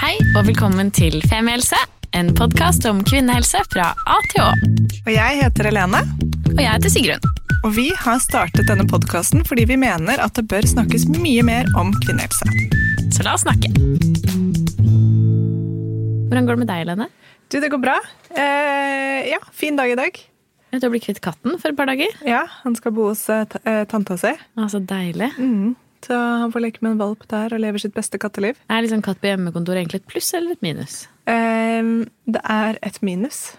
Hei og velkommen til Femihelse, en podkast om kvinnehelse fra A til Å. Og jeg heter Helene, Og jeg heter Sigrun. og vi har startet denne podkasten fordi vi mener at det bør snakkes mye mer om kvinnehelse. Så la oss snakke. Hvordan går det med deg, Helene? Du, det går bra. Eh, ja, fin dag i dag. Du har blitt kvitt katten for et par dager. Ja, han skal bo hos eh, eh, tanta si. Å, så deilig. Mm. Så han får leke med en valp der og lever sitt beste katteliv. Er liksom katt på hjemmekontor egentlig et pluss eller et minus? Um, det er et minus.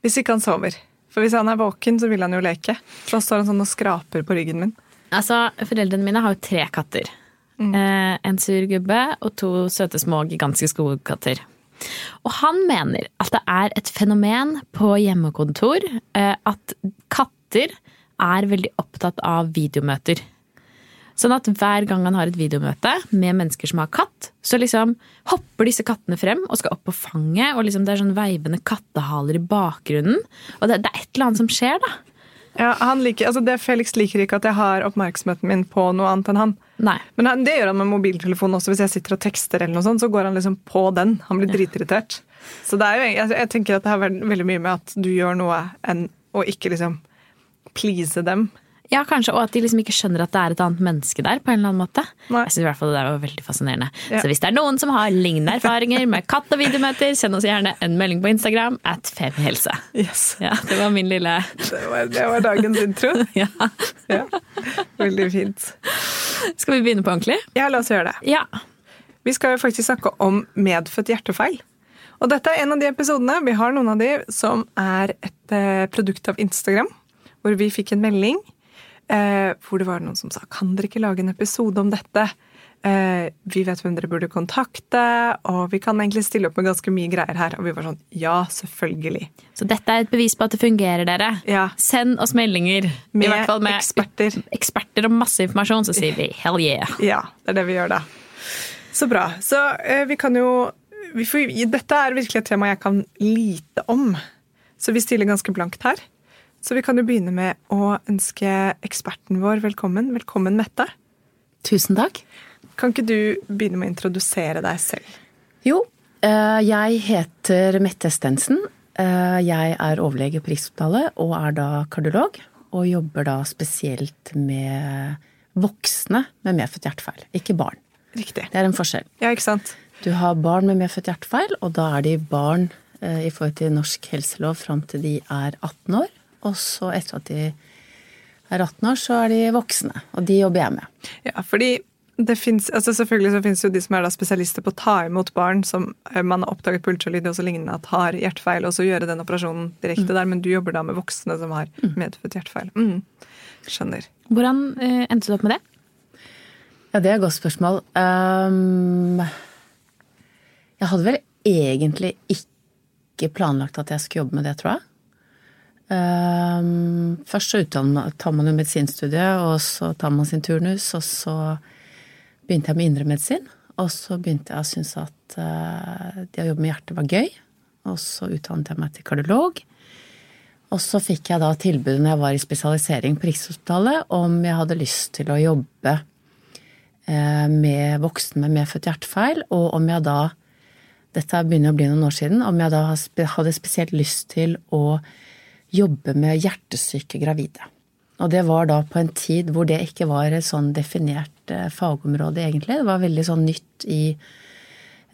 Hvis ikke han sover. For hvis han er våken, så vil han jo leke. Så står han sånn og skraper på ryggen min. Altså, Foreldrene mine har jo tre katter. Eh, en sur gubbe og to søte små gigantiske skogkatter. Og han mener at det er et fenomen på hjemmekontor eh, at katter er veldig opptatt av videomøter. Sånn at hver gang han har et videomøte med mennesker som har katt, så liksom hopper disse kattene frem og skal opp på fanget, og liksom det er sånn veivende kattehaler i bakgrunnen. Og det, det er et eller annet som skjer, da. Ja, han liker, altså det Felix liker ikke at jeg har oppmerksomheten min på noe annet enn han. Nei. Men han, det gjør han med mobiltelefonen også. Hvis jeg sitter og tekster, eller noe sånt, så går han liksom på den. Han blir dritirritert. Så det er jo, jeg, jeg tenker at det har vært veldig mye med at du gjør noe enn å ikke liksom please dem. Ja, kanskje, Og at de liksom ikke skjønner at det er et annet menneske der. på en eller annen måte. Nei. Jeg synes i hvert fall Det der var veldig fascinerende. Ja. Så hvis det er noen som har lignende erfaringer med katt- og videomøter, send oss gjerne en melding på Instagram at femihelse. Yes. Ja, det var min lille Det var, det var dagens intro. ja. Ja. Veldig fint. Skal vi begynne på ordentlig? Ja, la oss gjøre det. Ja. Vi skal jo faktisk snakke om medfødt hjertefeil. Og dette er en av de episodene, vi har noen av de, som er et eh, produkt av Instagram. Hvor vi fikk en melding eh, hvor det var noen som sa kan dere ikke lage en episode om dette? Eh, vi vet hvem dere burde kontakte, og vi kan egentlig stille opp med ganske mye greier her. Og vi var sånn ja, selvfølgelig. Så dette er et bevis på at det fungerer, dere. Ja. Send oss meldinger. Med I hvert fall med eksperter. eksperter og masse informasjon, så sier vi hell yeah. Ja, det er det vi gjør da. Så bra. Så eh, vi kan jo vi får, Dette er virkelig et tema jeg kan lite om, så vi stiller ganske blankt her. Så vi kan jo begynne med å ønske eksperten vår velkommen. Velkommen, Mette. Tusen takk. Kan ikke du begynne med å introdusere deg selv? Jo, eh, jeg heter Mette Stensen. Eh, Jeg er overlege på Rikshospitalet og er da kardiolog. Og jobber da spesielt med voksne med medfødt hjertefeil, ikke barn. Riktig. Det er en forskjell. Ja, ikke sant? Du har barn med medfødt hjertefeil, og da er de barn eh, i forhold til norsk helselov fram til de er 18 år. Og så etter at de er 18 år, så er de voksne. Og de jobber jeg med. Ja, fordi det finnes, altså selvfølgelig så finnes jo de som er da spesialister på å ta imot barn som eh, man har oppdaget på ultralyd og så lignende at har hjertefeil, og så gjøre den operasjonen direkte der, men du jobber da med voksne som har medfødt hjertefeil. Mm. Skjønner. Hvordan eh, endte du opp med det? Ja, det er et godt spørsmål. Um, jeg hadde vel egentlig ikke planlagt at jeg skulle jobbe med det, tror jeg. Ehm, først så utdannet, tar man jo medisinstudiet, og så tar man sin turnus, og så begynte jeg med indremedisin. Og så begynte jeg å synes at eh, det å jobbe med hjertet var gøy. Og så utdannet jeg meg til kardiolog. Og så fikk jeg da tilbudet når jeg var i spesialisering på Rikshospitalet, om jeg hadde lyst til å jobbe eh, med voksne med medfødt hjertefeil, og om jeg da dette begynner å bli noen år siden, om jeg da hadde spesielt lyst til å jobbe med hjertesyke gravide. Og det var da på en tid hvor det ikke var et sånn definert eh, fagområde, egentlig. Det var veldig sånn nytt i,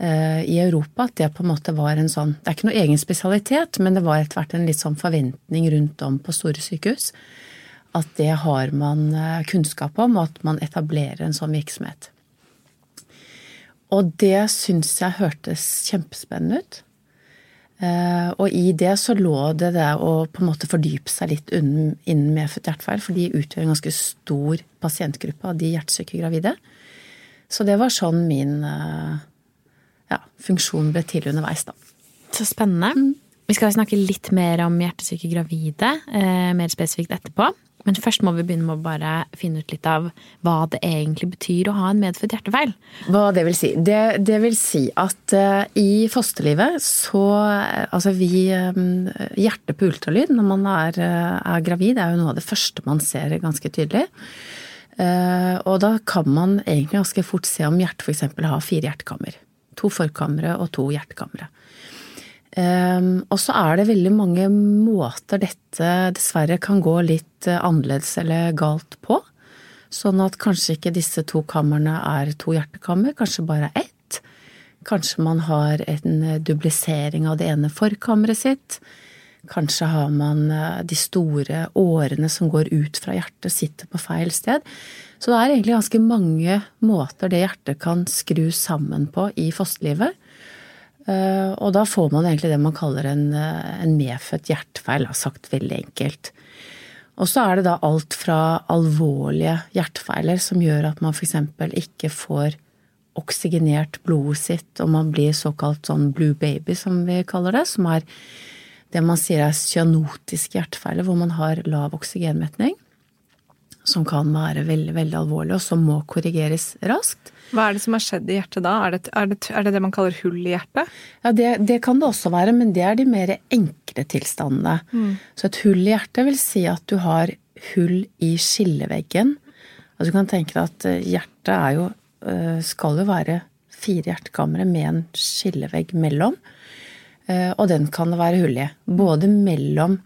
uh, i Europa at det på en måte var en sånn Det er ikke noe egen spesialitet, men det var etter hvert en litt sånn forventning rundt om på store sykehus. At det har man eh, kunnskap om, og at man etablerer en sånn virksomhet. Og det syns jeg hørtes kjempespennende ut. Eh, og i det så lå det det å på en måte fordype seg litt innen medfødt hjertefeil, for de utgjør en ganske stor pasientgruppe av de hjertesyke gravide. Så det var sånn min eh, ja, funksjon ble til underveis, da. Så spennende. Vi skal snakke litt mer om hjertesyke gravide, eh, mer spesifikt etterpå. Men først må vi begynne med å bare finne ut litt av hva det egentlig betyr å ha en medfødt hjertefeil. Hva det vil si? Det, det vil si at uh, i fosterlivet så eh, Altså vi um, Hjertet på ultralyd når man er, eh, er gravid, er jo noe av det første man ser ganske tydelig. Uh, og da kan man egentlig ganske fort se om hjertet f.eks. har fire hjertekammer. To forkamre og to hjertekamre. Um, og så er det veldig mange måter dette dessverre kan gå litt uh, annerledes eller galt på. Sånn at kanskje ikke disse to kamrene er to hjertekammer, kanskje bare ett. Kanskje man har en uh, dublisering av det ene forkammeret sitt. Kanskje har man uh, de store årene som går ut fra hjertet, sitter på feil sted. Så det er egentlig ganske mange måter det hjertet kan skru sammen på i fosterlivet. Eh, og da får man egentlig det man kaller en, eh, en medfødt hjertefeil, sagt veldig enkelt. Og så er det da alt fra alvorlige hjertefeiler som gjør at man f.eks. ikke får oksygenert blodet sitt, og man blir såkalt sånn blue baby, som vi kaller det, som er det man sier er cyanotiske hjertefeiler, hvor man har lav oksygenmetning, som kan være veldig, veldig alvorlig, og som må korrigeres raskt. Hva er det som har skjedd i hjertet da? Er det er det, er det, det man kaller hull i hjertet? Ja, det, det, kan det også være, men det er de mer enkle tilstandene. Mm. Så et hull i hjertet vil si at du har hull i skilleveggen. Altså du kan tenke deg at eh, hjertet er jo eh, skal jo være fire hjertekamre med en skillevegg mellom. Eh, og den kan det være hull i. Både mellom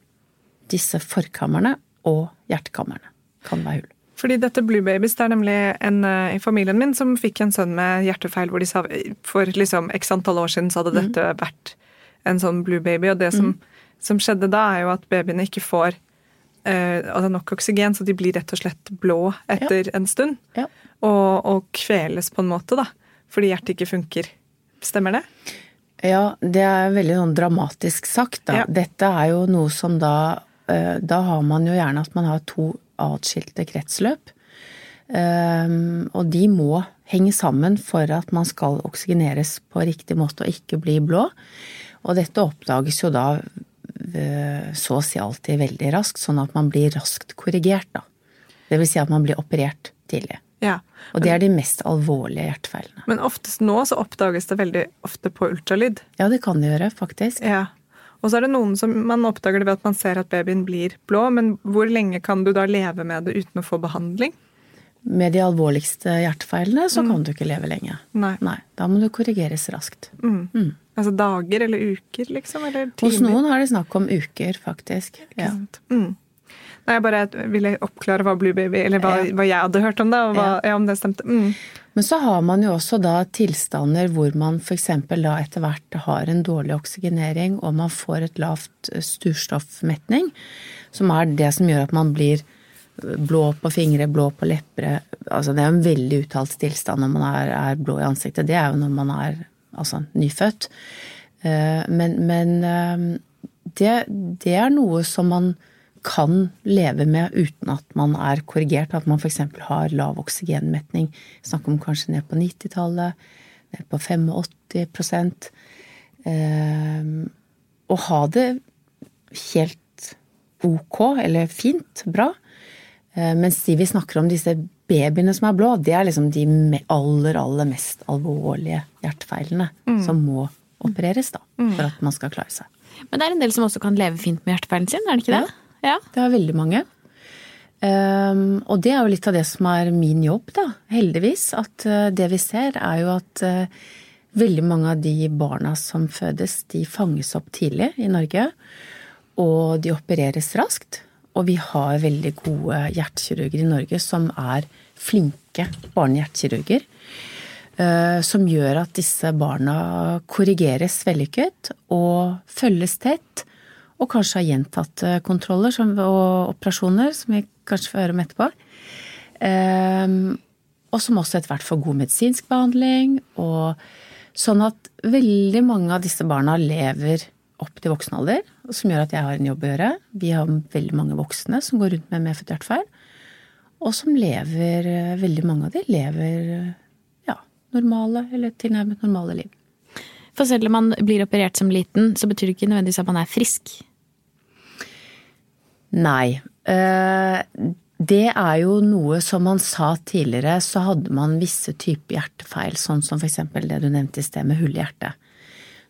disse forkamrene og hjertekamrene kan det være hull. Fordi dette Blue Babies, det er nemlig en uh, i familien min som fikk en sønn med hjertefeil, hvor de sa for liksom x antall år siden så hadde dette mm. vært en sånn Blue Baby. Og det som, mm. som skjedde da, er jo at babyene ikke får uh, altså nok oksygen, så de blir rett og slett blå etter ja. en stund. Ja. Og, og, kveles på en måte, da. Fordi hjertet ikke funker. Stemmer det? Ja, det er veldig sånn dramatisk sagt, da. Ja. Dette er jo noe som da uh, Da har man jo gjerne at man har to atskilte kretsløp. Ehm, og de må henge sammen for at man skal oksygeneres på riktig måte og ikke bli blå. Og dette oppdages jo da eh, så å si alltid veldig raskt, sånn at man blir raskt korrigert, da. Det vil si at man blir operert tidlig. Ja. Og det er de mest alvorlige hjertefeilene. Men oftest nå så oppdages det veldig ofte på ultralyd? Ja, det kan det gjøre, faktisk. Ja. Og så er det noen som man oppdager det ved at man ser at babyen blir blå, men hvor lenge kan du da leve med det uten å få behandling? Med de alvorligste hjertefeilene så mm. kan du ikke leve lenge. Nei. Nei. Da må du korrigeres raskt. Mm. Mm. Altså dager eller uker, liksom? Eller timer? Hos noen har det snakk om uker, faktisk. Ja. Mm. Jeg bare ville oppklare hva Blue Baby, eller hva, ja. hva jeg hadde hørt om det, og hva, ja. om det stemte. Mm. Men så har man jo også da tilstander hvor man f.eks. da etter hvert har en dårlig oksygenering, og man får et lavt eh, sturstoffmetning, som er det som gjør at man blir eh, blå på fingre, blå på lepper. Altså det er en veldig uttalt tilstand når man er, er, blå i ansiktet. Det er jo når man er altså, nyfødt. Eh, men, men det, det er noe som man kan leve med uten at man er korrigert. At man f.eks. har lav oksygenmetning. Snakk om kanskje ned på 90-tallet, ned på 85 eh, Og ha det helt ok, eller fint, bra. Eh, mens de vi snakker om, disse babyene som er blå, det er liksom de aller, aller mest alvorlige hjertefeilene mm. som må opereres da, mm. for at man skal klare seg. Men det er en del som også kan leve fint med hjertefeilen sin, er det ikke det? Ja. Ja. Det er veldig mange. Um, og det er jo litt av det som er min jobb, da. Heldigvis. At uh, det vi ser, er jo at uh, veldig mange av de barna som fødes, de fanges opp tidlig i Norge. Og de opereres raskt. Og vi har veldig gode hjertekirurger i Norge som er flinke barnehjertekirurger. Uh, som gjør at disse barna korrigeres vellykket og følges tett og kanskje har gjentatte kontroller og operasjoner, som vi kanskje får høre om etterpå. Ehm, og som også etter hvert får god medisinsk behandling. Og sånn at veldig mange av disse barna lever opp til voksen alder, som gjør at jeg har en jobb å gjøre. Vi har veldig mange voksne som går rundt med medfødt hjertefeil. Og som lever Veldig mange av de lever ja, normale eller tilnærmet normale liv. For selv om man blir operert som liten, så betyr det ikke nødvendigvis at man er frisk. Nei. Eh, det er jo noe som man sa tidligere, så hadde man visse typer hjertefeil, sånn som f.eks. det du nevnte i sted med hull i hjertet.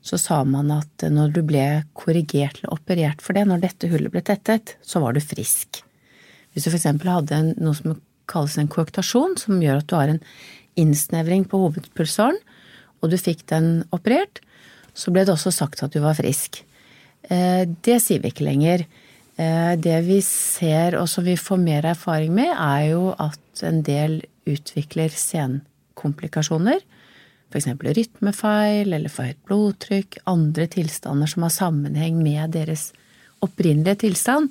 Så sa man at når du ble korrigert eller operert for det, når dette hullet ble tettet, så var du frisk. Hvis du f.eks. hadde noe som kalles en koaktasjon, som gjør at du har en innsnevring på hovedpulsåren, og du fikk den operert, så ble det også sagt at du var frisk. Eh, det sier vi ikke lenger. Eh, det vi ser, og som vi får mer erfaring med, er jo at en del utvikler senkomplikasjoner. F.eks. rytmefeil eller for høyt blodtrykk, andre tilstander som har sammenheng med deres opprinnelige tilstand.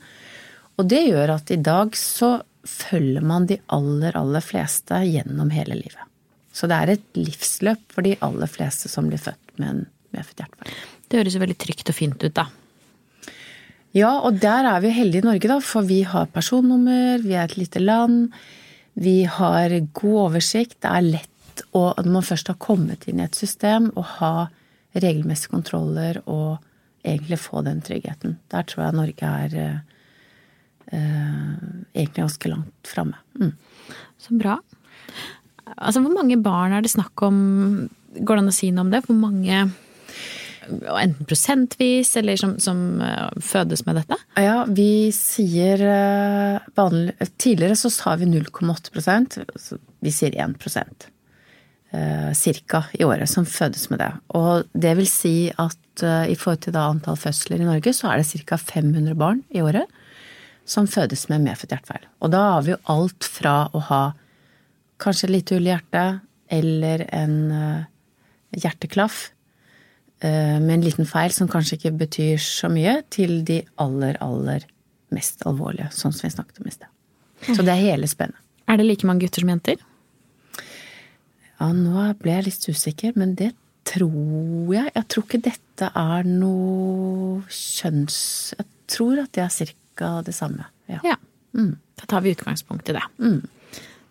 Og det gjør at i dag så følger man de aller, aller fleste gjennom hele livet. Så det er et livsløp for de aller fleste som blir født med en medfødt hjertefeil. Det høres jo veldig trygt og fint ut, da. Ja, og der er vi heldige i Norge, da, for vi har personnummer, vi er et lite land. Vi har god oversikt. Det er lett å, når man først har kommet inn i et system, å ha regelmessige kontroller og egentlig få den tryggheten. Der tror jeg Norge er eh, egentlig ganske langt framme. Mm. Så bra. Altså, hvor mange barn er det snakk om? Går det an å si noe om det? Hvor mange enten prosentvis, eller som, som uh, fødes med dette? Ja, vi sier uh, vanlig, Tidligere så sa vi 0,8% Vi sier 1 uh, cirka i året som fødes med det. Og det vil si at i forhold til antall fødsler i Norge, så er det ca. 500 barn i året som fødes med medfødt hjertefeil. Og da har vi jo alt fra å ha kanskje et lite hull i hjertet eller en hjerteklaff Eh, med en liten feil som kanskje ikke betyr så mye, til de aller, aller mest alvorlige, sånn som vi snakket om i sted. Så det er hele spennet. Er det like mange gutter som jenter? Ja, nå ble jeg litt usikker, men det tror jeg. Jeg tror ikke dette er noe kjønns... Jeg tror at det er cirka det samme. Ja. ja. Mm. Da tar vi utgangspunkt i det. Mm.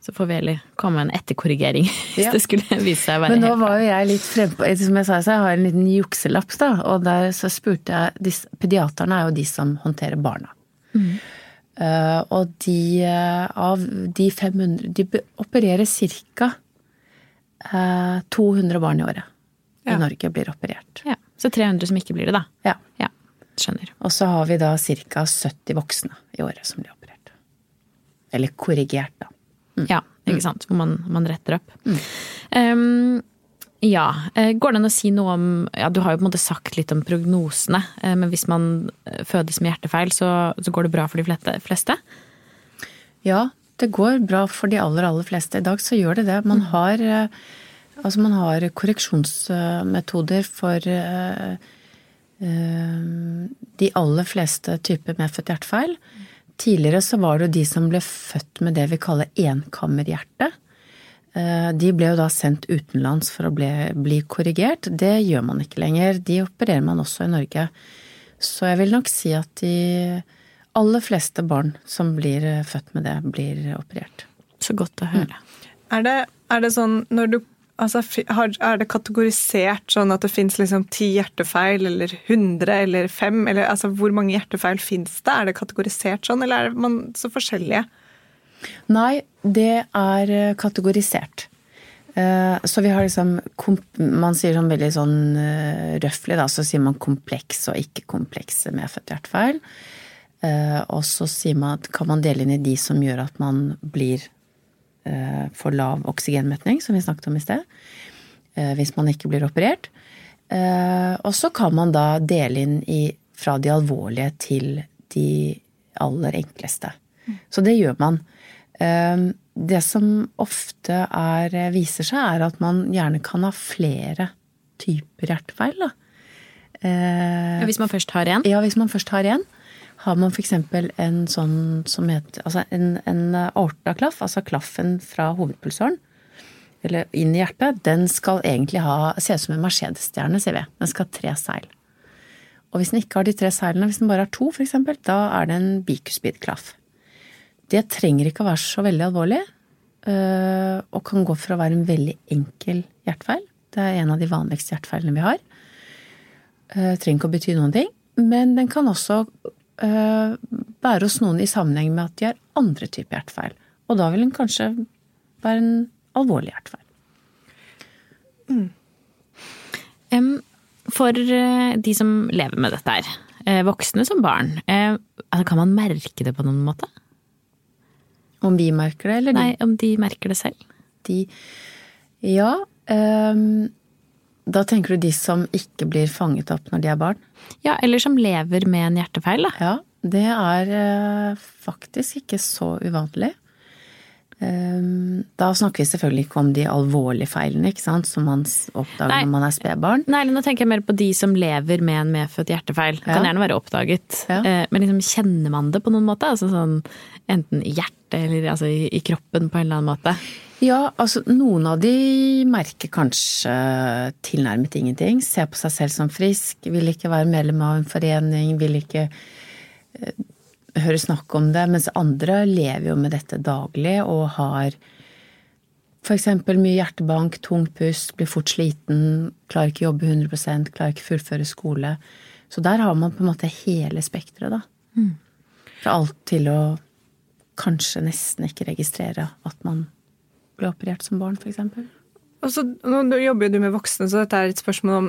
Så får vi heller komme med en etterkorrigering hvis ja. det skulle vise seg å være Men nå var jo jeg litt frempå Som jeg sa, så jeg har en liten jukselapp, da. Og der så spurte jeg Pediaterne er jo de som håndterer barna. Mm. Uh, og de uh, av de 500 De opererer ca. Uh, 200 barn i året ja. i Norge blir operert. Ja. Så 300 som ikke blir det, da. Ja. ja. Skjønner. Og så har vi da ca. 70 voksne i året som blir operert. Eller korrigert, da. Mm. Ja, ikke sant. Hvor man, man retter opp. Mm. Um, ja. Eh, går det an å si noe om ja, Du har jo på en måte sagt litt om prognosene. Eh, men hvis man eh, fødes med hjertefeil, så, så går det bra for de fleste? Ja, det går bra for de aller, aller fleste. I dag så gjør det det. Man mm. har, altså man har korreksjonsmetoder for de aller fleste typer medfødt hjertefeil. Tidligere så var det jo de som ble født med det vi kaller enkammerhjerte. Eh, de ble jo da sendt utenlands for å bli, bli, korrigert. Det gjør man ikke lenger. De opererer man også i Norge. Så jeg vil nok si at de aller fleste barn som blir født med det, blir operert. Så godt å høre. Mm. Er, det, er det sånn når du Altså, er det kategorisert sånn at det fins liksom ti hjertefeil, eller hundre, eller fem? Eller altså, hvor mange hjertefeil fins det? Er det kategorisert sånn, eller er man så forskjellige? Nei, det er eh, kategorisert. Eh, så vi har liksom Man sier sånn veldig sånn eh, røftlig, da, så sier man kompleks og ikke komplekse medfødte hjertefeil. Og så sier man, at kan man dele inn i de som gjør at man blir for lav oksygenmetning, som vi snakket om i sted. Eh, hvis man ikke blir operert. Eh, og så kan man da dele inn i, fra de alvorlige til de aller enkleste. Så det gjør man. Det som ofte er, viser seg, er at man gjerne kan ha flere typer hjertefeil. Da. Hvis man først har én? Ja, hvis man først har én. Har man f.eks. en sånn som heter Altså en, en aortaklaff, altså klaffen fra hovedpulsåren, eller inn i hjertet, den skal egentlig ha Se ut som en Mercedes-stjerne, sier vi. Den skal ha tre seil. Og hvis den ikke har de tre seilene, hvis den bare har to f.eks., da er det en bikuspid-klaff. Det trenger ikke å være så veldig alvorlig, øh, og kan gå for å være en veldig enkel hjertefeil. Det er en av de vanligste hjertefeilene vi har. Det øh, trenger ikke å bety noen ting, men den kan også være hos noen i sammenheng med at de har andre typer hjertefeil. Og da vil den kanskje være en alvorlig hjertefeil. Mm. Um, for uh, de som lever med dette her, uh, voksne som barn, altså, kan man merke det på noen måte? Om vi merker det, eller de? Nei, om de merker det selv. De Ja. Um, Da tenker du de som ikke blir fanget opp når de er barn? Ja, eller som lever med en hjertefeil, da. Ja, det er eh, faktisk ikke så uvanlig. Ehm, da snakker vi selvfølgelig ikke om de alvorlige feilene ikke sant, som man oppdager Nei. når man er spedbarn. Nei, nå tenker jeg mer på de som lever med en medfødt hjertefeil. Det kan Ja. gjerne være oppdaget. Ja. Eh, Men liksom, kjenner man det på noen måte? Altså sånn, enten i hjertet eller altså, i, i kroppen på en eller annen måte? Ja, altså noen av de merker kanskje tilnærmet ingenting. Ser på seg selv som frisk, vil ikke være medlem av en forening, vil ikke eh, høre snakk om det. Mens andre lever jo med dette daglig og har f.eks. mye hjertebank, tung pust, blir fort sliten, klarer ikke jobbe 100 klarer ikke fullføre skole. Så der har man på en måte hele spekteret, da. Fra alt til å kanskje nesten ikke registrere at man ble operert som barn, f.eks. Og så, nå jobber jo du med voksne, så dette er et spørsmål om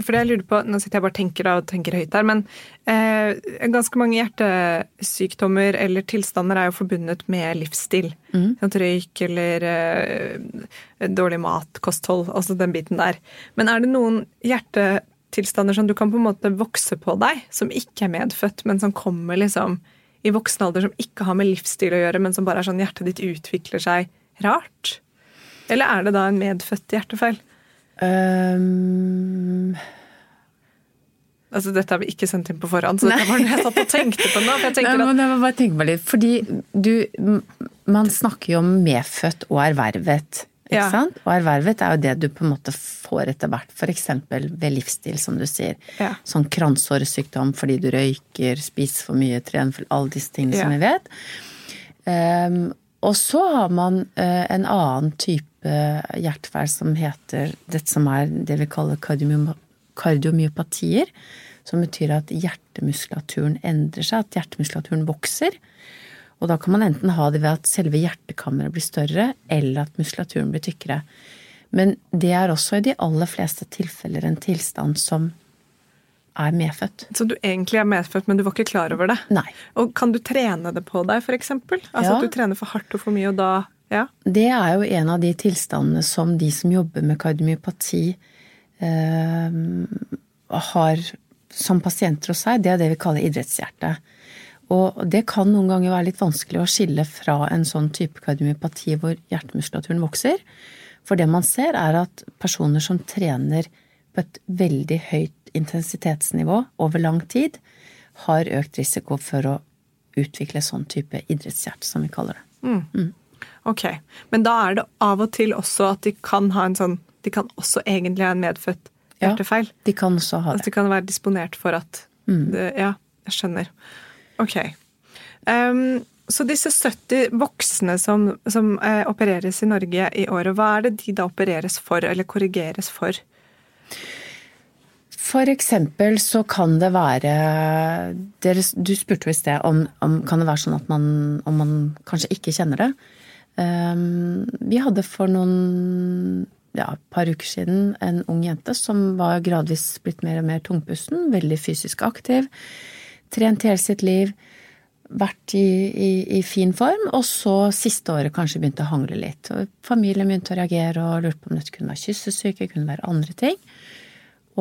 For det jeg lurer på, Nå sitter jeg bare og tenker og tenker høyt her, men eh, ganske mange hjertesykdommer eller tilstander er jo forbundet med livsstil. Sånn røyk eller eh, dårlig mat, kosthold, altså den biten der. Men er det noen hjertetilstander som du kan på en måte vokse på deg, som ikke er medfødt, men som kommer liksom i voksen alder, som ikke har med livsstil å gjøre, men som bare er sånn hjertet ditt utvikler seg rart? Eller er det da en medfødt hjertefeil? Um, Altså, Dette har vi ikke sendt inn på forhånd, så dette var noe jeg satt og tenkte på nå. for nei, men jeg må bare tenke meg litt, fordi du Man snakker jo om medfødt og ervervet. Ikke Ja. sant? Og ervervet er jo det du på en måte får etter hvert, f.eks. ved livsstil, som du sier. Ja. Sånn kransårsykdom fordi du røyker, spiser for mye, trener for alle disse tingene som vi vet. Um, og så har man eh, en annen type hjertefeil som heter dette som er det vi kaller kardiomyopatier. Som betyr at hjertemuskulaturen endrer seg, at hjertemuskulaturen vokser. Og da kan man enten ha det ved at selve hjertekammeret blir større, eller at muskulaturen blir tykkere. Men det er også i de aller fleste tilfeller en tilstand som er medfødt. Så du egentlig er medfødt, men du var ikke klar over det? Nei. Og kan du trene det på deg, f.eks.? Altså Ja. at du trener for hardt og for mye, og da Ja. Det er jo en av de tilstandene som de som jobber med kardiomyopati eh, har som pasienter hos seg. Det er det vi kaller idrettshjerte. Og det kan noen ganger være litt vanskelig å skille fra en sånn type kardiomyopati hvor hjertemuskulaturen vokser. For det man ser, er at personer som trener på et veldig høyt intensitetsnivå over lang tid, har økt risiko for å utvikle sånn type idrettshjerte, som vi kaller det. Ok. Men da er det av og til også at de kan ha en sånn De kan også egentlig ha en medfødt hjertefeil? Ja. De kan også ha Altså det. de kan være disponert for at det, Ja, jeg skjønner. Ok. Um, så disse 70 voksne som, som eh, opereres i Norge i året, hva er det de da opereres for, eller korrigeres for? For eksempel så kan det være dere, Du spurte jo i sted om, om kan det være sånn at man, om man kanskje ikke kjenner det. Um, vi hadde for noen ja, par uker siden en ung jente som var gradvis blitt mer og mer tungpusten, veldig fysisk aktiv, trent hele sitt liv, vært i, i, i fin form, og så siste året kanskje begynte å hangle litt. Og familien begynte å reagere og lurte på om dette kunne være kyssesyke, kunne være andre ting.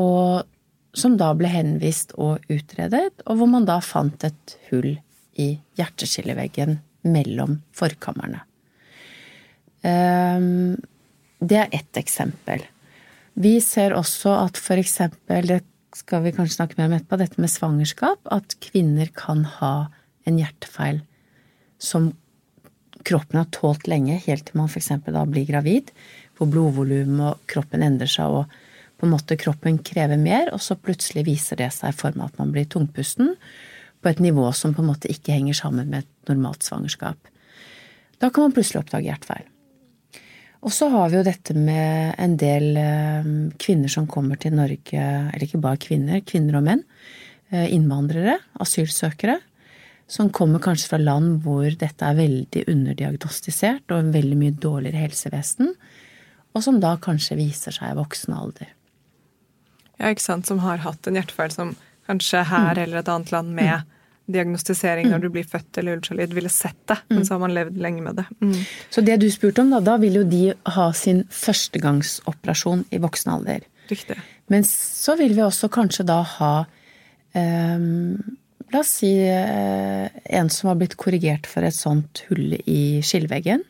Og som da ble henvist og utredet, og hvor man da fant et hull i hjerteskilleveggen mellom forkammerne. Ehm, Det er ett eksempel. Vi ser også at for eksempel, det skal vi kanskje snakke mer om etterpå, dette med svangerskap, at kvinner kan ha en hjertefeil som kroppen har tålt lenge, helt til man f.eks. da blir gravid, hvor blodvolumet og kroppen endrer seg, og på en måte kroppen krever mer, og så plutselig viser det seg i form av at man blir tungpusten på et nivå som på en måte ikke henger sammen med et normalt svangerskap. Da kan man plutselig oppdage hjertefeil. Og så har vi jo dette med en del eh, kvinner som kommer til Norge, eller ikke bare kvinner, kvinner og menn, eh, innvandrere, asylsøkere, som kommer kanskje fra land hvor dette er veldig underdiagnostisert og en veldig mye dårligere helsevesen, og som da kanskje viser seg i voksen alder. Ja, ikke sant, Som har hatt en hjertefeil som kanskje her eller et annet land med diagnostisering når du blir født eller ultralyd, ville sett det. Men så har man levd lenge med det. Mm. Så det du spurte om, da, da vil jo de ha sin førstegangsoperasjon i voksen alder. Riktig. Men så vil vi også kanskje da ha eh, La oss si eh, en som har blitt korrigert for et sånt hull i skilleveggen.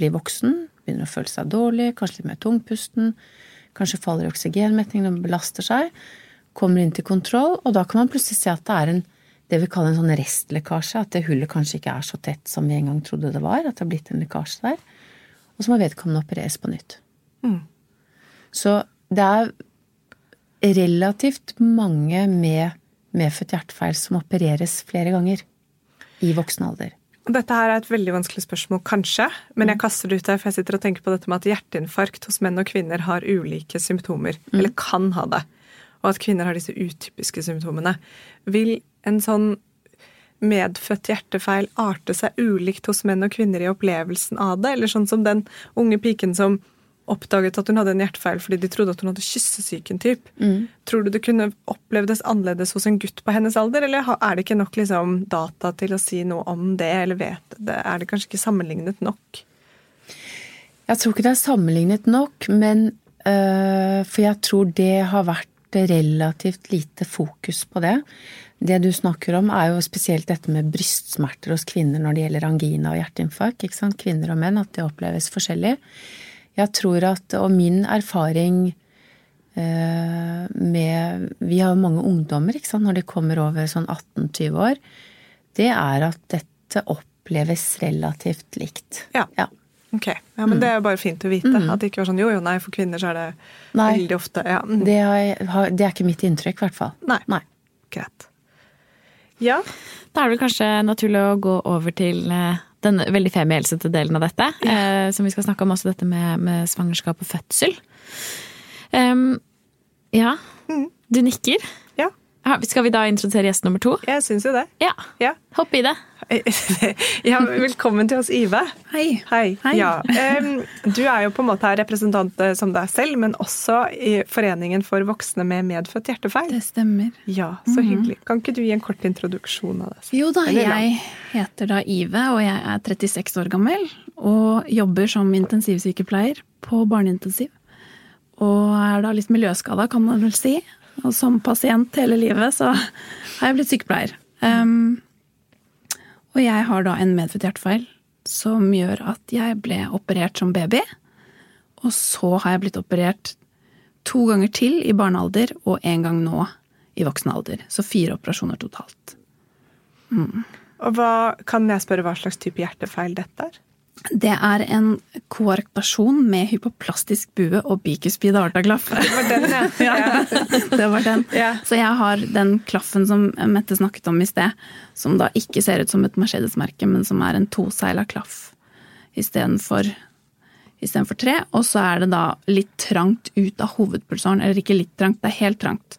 Blir voksen, begynner å føle seg dårlig, kanskje litt mer tungpusten. Kanskje faller i oksygenmetningen de belaster seg. Kommer inn til kontroll, og da kan man plutselig se at det er en det vi kaller en sånn restlekkasje. At det hullet kanskje ikke er så tett som vi en gang trodde det var. At det har blitt en lekkasje der. Og så må vedkommende opereres på nytt. Mm. Så det er relativt mange med medfødt hjertefeil som opereres flere ganger i voksen alder. Dette her er et veldig vanskelig spørsmål, kanskje, men jeg kaster det ut der, for jeg sitter og tenker på dette med at hjerteinfarkt hos menn og kvinner har ulike symptomer, eller kan ha det, og at kvinner har disse utypiske symptomene. Vil en sånn medfødt hjertefeil arte seg ulikt hos menn og kvinner i opplevelsen av det, eller sånn som den unge piken som oppdaget at hun hadde en hjertefeil fordi de trodde at hun hadde kyssesyken typ. Tror du det kunne opplevdes annerledes hos en gutt på hennes alder, eller er det ikke nok liksom, data til å si noe om det, eller vet det? Er det kanskje ikke sammenlignet nok? Jeg tror ikke det er sammenlignet nok, men øh, For jeg tror det har vært relativt lite fokus på det. Det du snakker om, er jo spesielt dette med brystsmerter hos kvinner når det gjelder angina og hjerteinfarkt. Kvinner og menn, at det oppleves forskjellig. Jeg tror at, og min erfaring eh, med Vi har jo mange ungdommer ikke sant, når de kommer over sånn 18-20 år. Det er at dette oppleves relativt likt. Ja. ja. Ok, ja, men Det er bare fint å vite. At det ikke var sånn jo, jo, nei, for kvinner så er det Nei. veldig ofte ja. mm, Det, har, det er ikke mitt inntrykk, i hvert fall. Nei. Nei. Greit. Ja. Da er det vel kanskje naturlig å gå over til eh, den veldig femihelsete delen av dette. Eh, som vi skal snakke om også dette med, med svangerskap og fødsel. Um, ja, du nikker. Skal vi da introdusere gjest nummer to? Jeg syns jo det. Ja, Ja. hopp i det. ja, velkommen til oss, Ive. Hei. Hei. Hei. Ja, du er jo på en måte her representant eh, som deg selv, men også i Foreningen for voksne med medfødt hjertefeil. Det stemmer. Ja, så hyggelig. Kan ikke du gi en kort introduksjon av deg? Jo da, jeg heter da Ive, og jeg er 36 år gammel. Og jobber som intensivsykepleier på barneintensiv. Og er da litt miljøskada, kan man vel si. Og som pasient hele livet, så har jeg blitt sykepleier. Um, og jeg har da en medfødt hjertefeil som gjør at jeg ble operert som baby. Og så har jeg blitt operert to ganger til i barnealder, og en gang nå i voksen alder. Så fire operasjoner totalt. Og hva, kan jeg spørre hva slags type hjertefeil dette er? Det er en koarktasjon med hypoplastisk bue og bikuspid artaglaff. Det var den, ja. ja. Det var den. Ja. Så jeg har den klaffen som Mette snakket om i sted, som da ikke ser ut som et Mercedes-merke, men som er en toseila klaff istedenfor istedenfor tre. Og så er det da litt trangt ut av hovedpulsåren. Eller ikke litt trangt, det er helt trangt.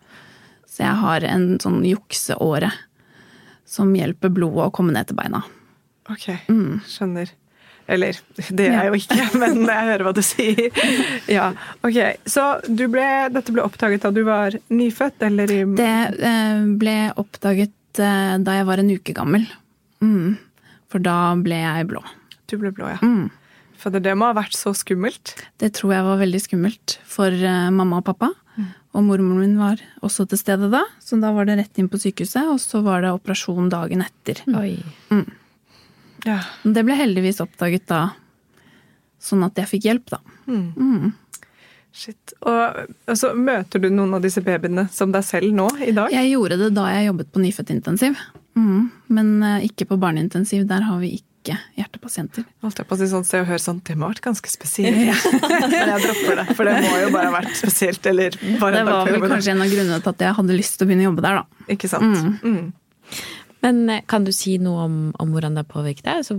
Så jeg har en sånn jukseåre som hjelper blodet å komme ned til beina. Ok, skjønner. Eller, det er jeg jo ikke, men jeg hører hva du sier. Ja, ok. Så du ble, dette ble oppdaget da du var nyfødt, eller i Det eh, ble oppdaget eh, da jeg var en uke gammel. Mm. For da ble jeg blå. Du ble blå, ja. Mm. For det, må ha vært så skummelt. Det tror jeg var veldig skummelt for eh, mamma og pappa. Og mormoren min var også til stede da, så da var det rett inn på sykehuset, og så var det operasjon dagen etter. Oi. Ja. Det ble heldigvis oppdaget da, sånn at jeg fikk hjelp, da. Shit. Og, og så møter du noen av disse babyene som deg selv nå, i dag? Jeg gjorde det da jeg jobbet på nyfødtintensiv. Mm. Men uh, ikke på barneintensiv, der har vi ikke hjertepasienter. Holdt jeg på å si sånn, Se og Hør sånn, det må ha vært ganske spesielt. Men jeg dropper det, for det må jo bare ha vært spesielt. Eller bare Det var vel kanskje en av grunnene til at jeg hadde lyst til å begynne å jobbe der, da. Ikke sant? Mm. Men eh, kan du si noe om, om hvordan det har påvirket deg? Altså,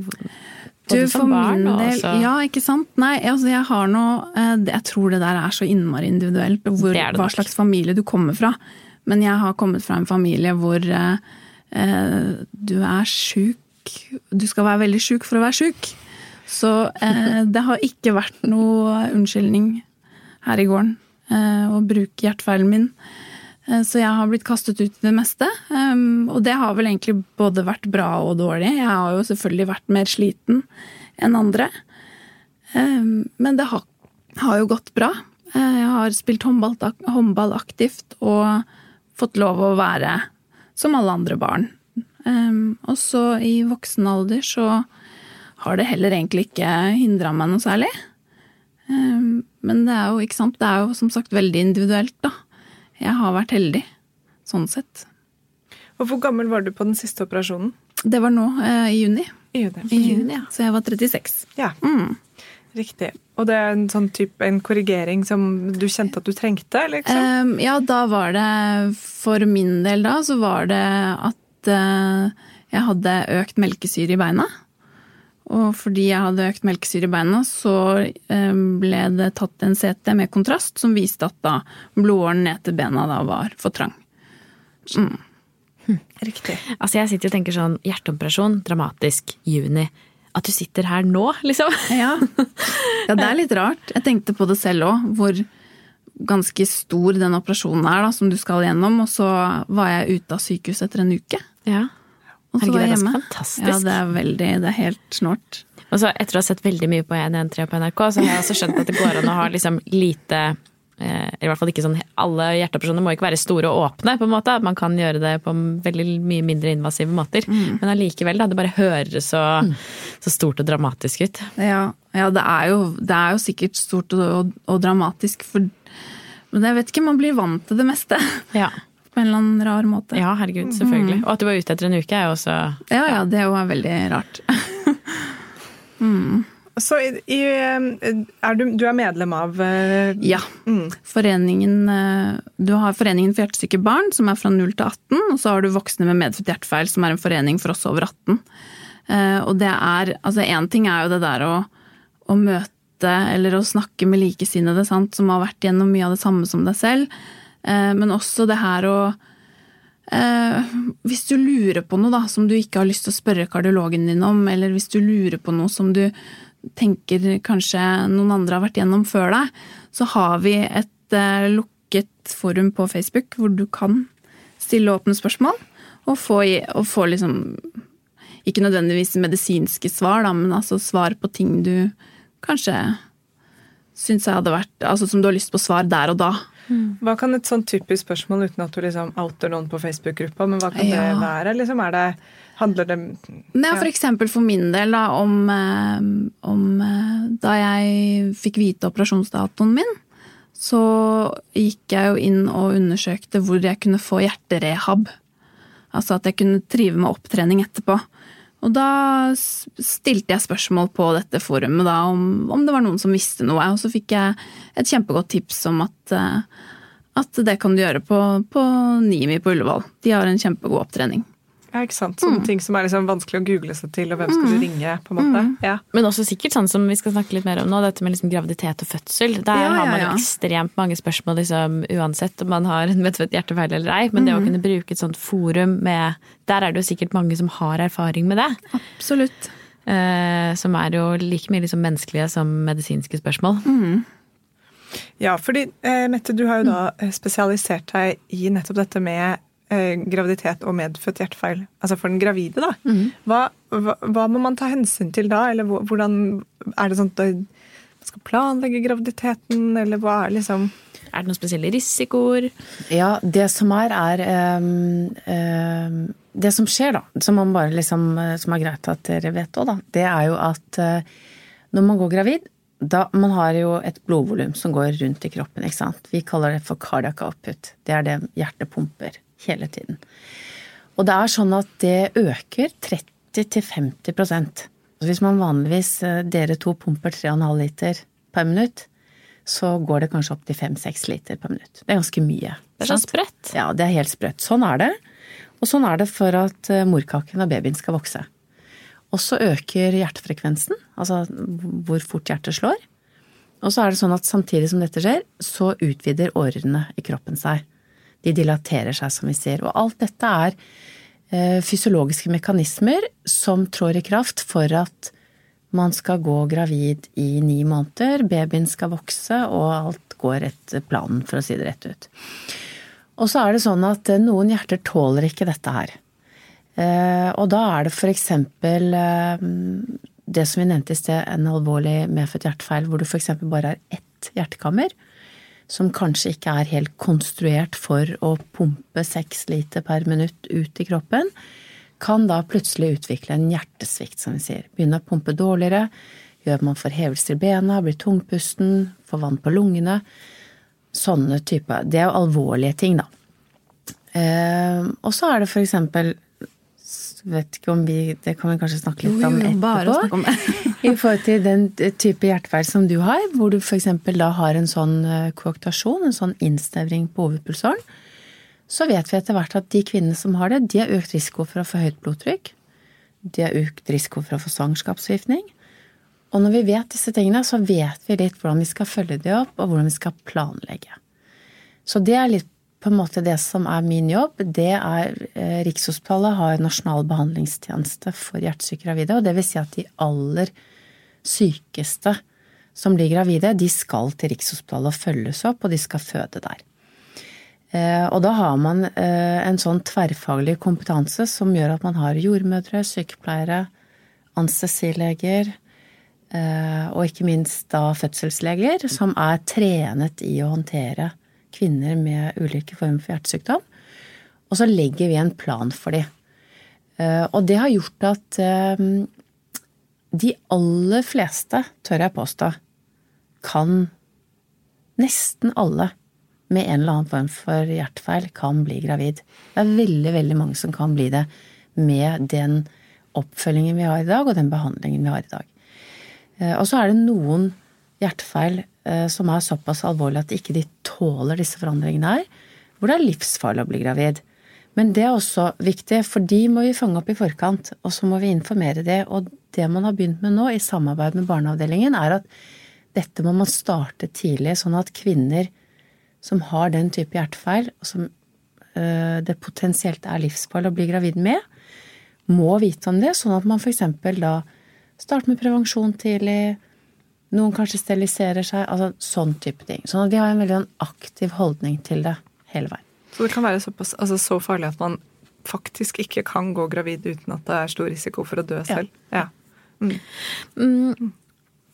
Du, både som barn og del, også ja, ikke sant? Nei, altså jeg har noe eh, Jeg tror det der er så innmari individuelt, hvor, Det det hva slags familie du kommer fra. Men jeg har kommet fra en familie hvor eh, eh, du er sjuk Du skal være veldig sjuk for å være sjuk. Så eh, det har ikke vært noe unnskyldning her i gården eh, å bruke hjertefeilen min Så jeg har blitt kastet ut i det meste. Og det har vel egentlig både vært bra og dårlig. Jeg har jo selvfølgelig vært mer sliten enn andre. Men det har, jo gått bra. Eh, Jeg har spilt håndball, aktivt og fått lov å være som alle andre barn. Og så i voksen alder så har det heller egentlig ikke hindra meg noe særlig. Men det er jo, ikke sant, det er jo som sagt veldig individuelt, da. Jeg har vært heldig, sånn sett. Og hvor gammel var du på den siste operasjonen? Det var nå, eh, i juni. I juni. I juni ja. Så jeg var 36. Ja, Mm. riktig. Og det er en sånn type en korrigering som du kjente at du trengte? liksom? Um, ja, da var det For min del da, så var det at uh, jeg hadde økt melkesyre i beina. Og fordi jeg hadde økt melkesyre i beina, så eh, ble det tatt en CT med kontrast som viste at da blodåren ned til bena da var for trang. Riktig. Altså Jeg sitter og tenker sånn hjerteoperasjon, dramatisk, juni. At du sitter her nå, liksom. Ja. ja, det er litt rart. Jeg tenkte på det selv òg, hvor ganske stor den operasjonen er da, som du skal gjennom. Og så var jeg ute av sykehus etter en uke. Ja. Og så var jeg hjemme. Ja, det er veldig, det er helt snålt. Og så etter å ha sett veldig mye på 113 på NRK, så har jeg også skjønt at det går an å ha liksom lite eh, I hvert fall ikke sånn Alle hjerteoperasjoner må ikke være store og åpne, på en måte. Man kan gjøre det på veldig mye mindre invasive måter. Men allikevel. Det bare høres så, så stort og dramatisk ut. Ja, ja det, er jo, det er jo sikkert stort og, og, og dramatisk, for Men jeg vet ikke, man blir vant til det meste. Ja. På en eller annen rar måte. ja, herregud, selvfølgelig. Og at du var ute etter en uke er jo også ja, ja det er jo veldig rart. Så i, i, er du, du er medlem av uh, Ja. Foreningen, eh, du har Foreningen for hjertesyke barn, som er fra 0 til 18, og så har du Voksne med medfødt hjertefeil, som er en forening for oss over 18. Uh, Og det er Altså, én ting er jo det der å, å møte eller å snakke med likesinnede, sant, som har vært gjennom mye av det samme som deg selv, Eh, men også det her å Eh, hvis du lurer på noe da, som du ikke har lyst til å spørre kardiologen din om, eller hvis du lurer på noe som du tenker kanskje noen andre har vært gjennom før deg, så har vi et eh, lukket forum på Facebook hvor du kan stille åpne spørsmål og få, og få liksom Ikke nødvendigvis medisinske svar, da, men altså svar på ting du kanskje syns jeg hadde vært Altså som du har lyst på svar der og da. Hva kan et sånn typisk spørsmål, uten at du liksom outer noen på Facebook-gruppa, men hva kan Ja. det være? Liksom, er det, handler det Ja. for eksempel for min del da, om, eh, om eh, Da jeg fikk vite operasjonsdatoen min, så gikk jeg jo inn og undersøkte hvor jeg kunne få hjerterehab. Altså at jeg kunne trive med opptrening etterpå. Og da stilte jeg spørsmål på dette forumet da, om, om det var noen som visste noe. Og så fikk jeg et kjempegodt tips om at, eh, at det kan du gjøre på, på NIMI på Ullevål. De har en kjempegod opptrening. Ja, ikke sant? Mm. Sånne ting som er liksom vanskelig å google seg til, og hvem skal du ringe? på en måte? Mm. Ja. Men også sikkert sånn som vi skal snakke litt mer om nå, dette med liksom graviditet og fødsel. Der Ja, har ja, man jo ekstremt mange spørsmål liksom, uansett om man har en hjertefeil eller ei. Men det Mm. å kunne bruke et sånt forum med Der er det jo sikkert mange som har erfaring med det. Absolutt. Eh, som er jo like mye liksom menneskelige som medisinske spørsmål. Mm. Ja, fordi eh, Mette, du har jo da eh, spesialisert deg i nettopp dette med graviditet og medfødt hjertefeil. Altså for den gravide, da. Hva, hva, hva må man ta hensyn til da? Eller hvordan Er det sånn at man skal planlegge graviditeten, eller hva er liksom Er det noen spesielle risikoer? Ja, det som er, er um, um, Det som skjer, da, som, man bare liksom, eh, som er greit at dere vet òg, da, det er jo at eh, når man går gravid da, Man har jo et blodvolum som går rundt i kroppen, ikke sant. Vi kaller det for cardiac output. Det er det hjertet pumper hele tiden. Og det er sånn at det øker 30-50% Så Hvis man vanligvis, eh, dere to pumper 3,5 liter per minutt, så går det kanskje opp til 5-6 liter per minutt. Det er ganske mye. Det er så sprøtt. Ja, det er helt sprøtt. Sånn er det. Og sånn er det for at eh, morkaken og babyen skal vokse. Og så øker hjertefrekvensen, altså hvor fort hjertet slår. Og så er det sånn at samtidig som dette skjer, så utvider årene i kroppen seg. De dilaterer seg, som vi sier. Og alt dette er eh, fysiologiske mekanismer som trår i kraft for at man skal gå gravid i ni måneder, babyen skal vokse, og alt går etter planen, for å si det rett ut. Og så er det sånn at eh, noen hjerter tåler ikke dette her. Eh, og da er det eh, det som vi nevnte i sted, en alvorlig medfødt hjertefeil hvor du eksempel bare er ett hjertekammer, som kanskje ikke er helt konstruert for å pumpe seks liter per minutt ut i kroppen, kan da plutselig utvikle en hjertesvikt, som vi sier. Begynne å pumpe dårligere, gjør man får hevelser i bena, blir tungpusten, får vann på lungene. Sånne typer. Det er jo alvorlige ting, da. Eh, og så er det for eksempel vet ikke om vi Det kan vi kanskje snakke litt om etterpå. bare snakke om. I forhold til den type hjertefeil som du har, hvor du f.eks. da har en sånn eh, koaktasjon, en sånn innsnevring på hovedpulsåren, så vet vi etter hvert at de kvinnene som har det, de har økt risiko for å få høyt blodtrykk. De har økt risiko for å få svangerskapsforgiftning. Og når vi vet disse tingene, så vet vi litt hvordan vi skal følge det opp, og hvordan vi skal planlegge. Så det er litt på en måte det som er min jobb. Det er eh, Rikshospitalet har nasjonal behandlingstjeneste for hjertesyke gravide, og det vil si at de aller sykeste som blir gravide, de skal til Rikshospitalet og følges opp, og de skal føde der. Eh, og da har man eh, en sånn tverrfaglig kompetanse som gjør at man har jordmødre, sykepleiere, anestesileger og ikke minst da fødselsleger som er trenet i å håndtere kvinner med ulike former for hjertesykdom. Og så legger vi en plan for dem. Og det har gjort at de aller fleste, tør jeg påstå, kan nesten alle med en eller annen form for hjertefeil kan bli gravid. Det er veldig, veldig mange som kan bli det med den oppfølgingen vi har i dag, og den behandlingen vi har i dag. Eh, og så er det noen hjertefeil eh, som er såpass alvorlige at ikke de tåler disse forandringene her, hvor det er livsfarlig å bli gravid. Men det er også viktig, for de må vi fange opp i forkant, og så må vi informere det. Og det man har begynt med nå, i samarbeid med barneavdelingen, er at dette må man starte tidlig, sånn at kvinner som har den type hjertefeil, og som øh, det potensielt er livsfarlig å bli gravid med, må vite om det, sånn at man f.eks. da starter med prevensjon tidlig, noen kanskje steriliserer seg, altså sånn type ting. Sånn at de har en veldig sånn aktiv holdning til det hele veien. Så det kan være såpass, altså så farlig at man faktisk ikke kan gå gravid uten at det er stor risiko for å dø selv? Ja. Mm. Mm.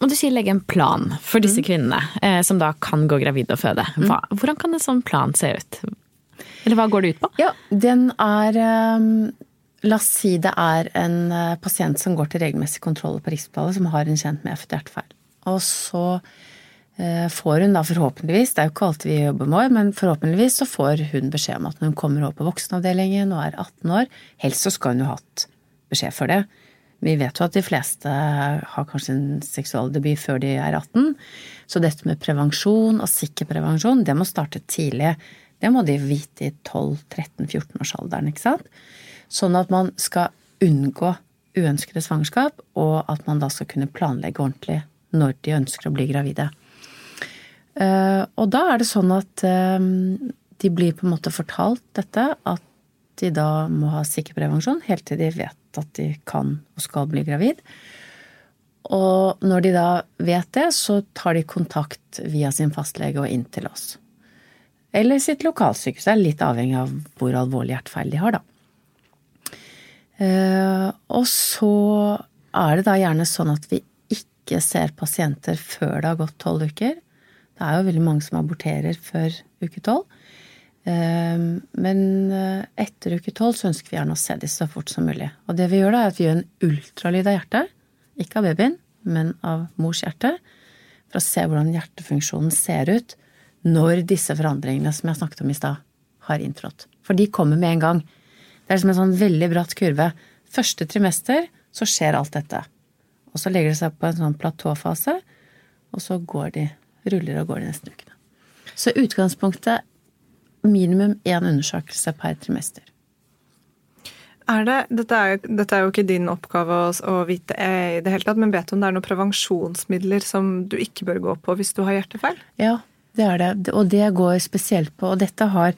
Og du sier legge en plan for disse mm. kvinnene eh, som da kan gå gravide og føde. Mm. Hva, hvordan kan en sånn plan se ut? Eller hva går det ut på? Ja, den er um, La oss si det er en uh, pasient som går til regelmessig kontroll på Rikshospitalet, som har en kjent med hjertefeil. Og så uh, får hun da forhåpentligvis, det er jo ikke alltid vi jobber med, men forhåpentligvis så får hun beskjed om at når hun kommer over på voksenavdelingen og er 18 år, helst så skal hun jo hatt beskjed for det vi vet jo at de fleste har kanskje en seksualdebut før de er 18. Så dette med prevensjon og sikker prevensjon, det må starte tidlig. Det må de vite i 12-13-14-årsalderen, ikke sant. Sånn at man skal unngå uønskede svangerskap, og at man da skal kunne planlegge ordentlig når de ønsker å bli gravide. Eh, og da er det sånn at eh, de blir på en måte fortalt dette, at de da må ha sikker prevensjon helt til de vet at de kan og skal bli gravid. Og når de da vet det, så tar de kontakt via sin fastlege og inn til oss. Eller sitt lokalsykehus. Det er litt avhengig av hvor alvorlig hjertefeil de har, da. Eh, og så er det da gjerne sånn at vi ikke ser pasienter før det har gått tolv uker. Det er jo veldig mange som aborterer før uke tolv. Ehm, men eh, etter uke tolv så ønsker vi gjerne å se disse så fort som mulig. Og det vi gjør da, er at vi gjør en ultralyd av hjertet. Ikke av babyen, men av mors hjerte. For å se hvordan hjertefunksjonen ser ut når disse forandringene som jeg snakket om i stad, har inntrådt. For de kommer med en gang. Det er som en sånn veldig bratt kurve. Første trimester så skjer alt dette. Og så legger det seg på en sånn platåfase, og så går de, ruller og går de neste ukene. Så utgangspunktet minimum én undersøkelse per trimester. Er det, dette, er, dette, er, jo ikke din oppgave å, å vite i det hele tatt, men vet du om det er noen prevensjonsmidler som du ikke bør gå på hvis du har hjertefeil? Ja, det er det. Og det går spesielt på Og dette har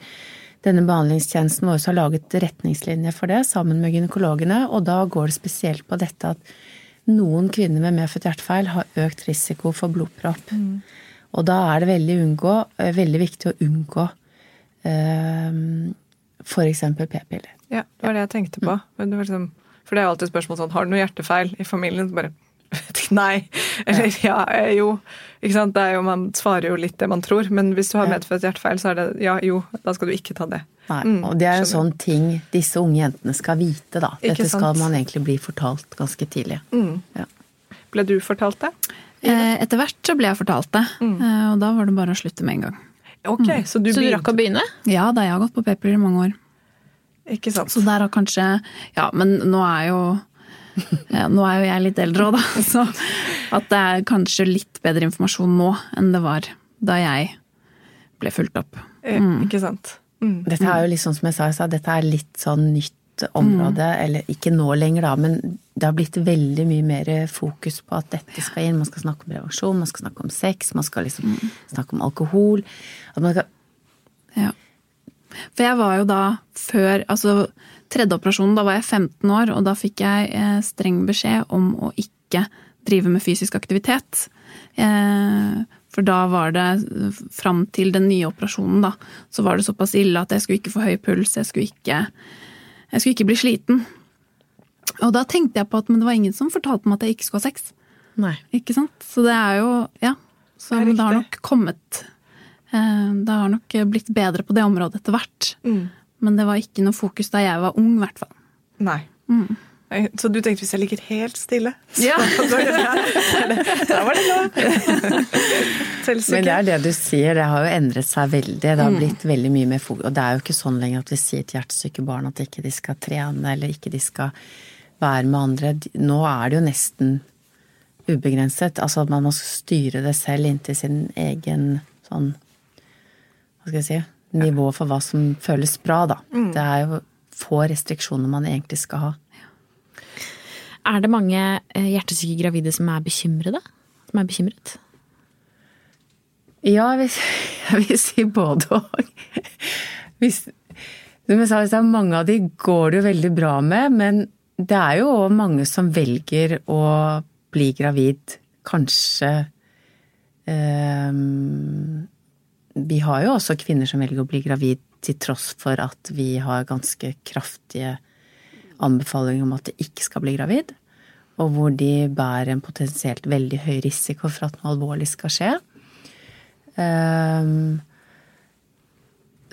denne behandlingstjenesten vår har laget retningslinjer for det sammen med gynekologene, og da går det spesielt på dette at noen kvinner med medfødt hjertefeil har økt risiko for blodpropp. Mm. Og da er det veldig, unngå, veldig viktig å unngå eh, for eksempel p-piller. Ja, det var det jeg tenkte på. Var liksom, for det er alltid spørsmål sånn Har du noe hjertefeil i familien? Bare Nei. Eller ja, eh, jo. Ikke sant? Det er jo, man svarer jo litt det man tror. Men hvis du har medfødt hjertefeil, så er det ja, jo, da skal du ikke ta det. Nei, Mm, og det er jo sånn ting disse unge jentene skal vite, da. Dette skal man egentlig bli fortalt ganske tidlig. Mm. Ja. Ble du fortalt det? Eh, Etter hvert så ble jeg fortalt det, Mm. eh, og da var det bare å slutte med en gang. Ok, så du Så du rakk å begynne? Ja, da jeg har gått på p-piller i mange år. Ikke sant? Så der har kanskje Ja, men nå er jo Nå er jo jeg litt eldre òg, da. Så at det er kanskje litt bedre informasjon nå enn det var da jeg ble fulgt opp. Eh, Ikke sant? Mm. Dette er jo litt sånn som jeg sa, jeg sa, dette er litt sånn nytt område, eller ikke nå lenger da, men det har blitt veldig mye mer fokus på at dette skal inn. Man skal snakke om revaksjon, man skal snakke om sex, man skal liksom snakke om alkohol. At man skal, Ja. For jeg var jo da før Altså tredje operasjonen, da var jeg 15 år, og da fikk jeg eh, streng beskjed om å ikke drive med fysisk aktivitet. Eh, for da var det fram til den nye operasjonen, da, så var det såpass ille at jeg skulle ikke få høy puls, jeg skulle ikke, jeg skulle ikke bli sliten. Og da tenkte jeg på at men det var ingen som fortalte meg at jeg ikke skulle ha sex. nei. Ikke sant? Så det er jo Ja. Så Det det har nok kommet eh, Det har nok blitt bedre på det området etter hvert. Mm. Men det var ikke noe fokus da jeg var ung, i hvert fall. Nei. Mm. Så du tenkte hvis jeg ligger helt stille, så Ja. da, var det noe. Men det er det du sier, det har jo endret seg veldig. Det Mm. har blitt veldig mye mer fokus. Og det er jo ikke sånn lenger at vi sier til hjertesyke barn at ikke de skal trene, eller ikke de skal være med andre. Nå er det jo nesten ubegrenset. Altså at man må styre det selv inntil sin egen sånn Hva skal jeg si Nivå for hva som føles bra, da. Mm. Det er jo få restriksjoner man egentlig skal ha. Er det mange eh, hjertesyke gravide som er bekymrede? Som er bekymret? Ja, jeg vil, jeg vil si både og. Hvis, som jeg sa, hvis det er mange av de går det jo veldig bra med, men det er jo også mange som velger å bli gravid, kanskje ehm, Vi har jo også kvinner som velger å bli gravid til tross for at vi har ganske kraftige anbefalinger om at de ikke skal bli gravid, og hvor de bærer en potensielt veldig høy risiko for at noe alvorlig skal skje. Ehm,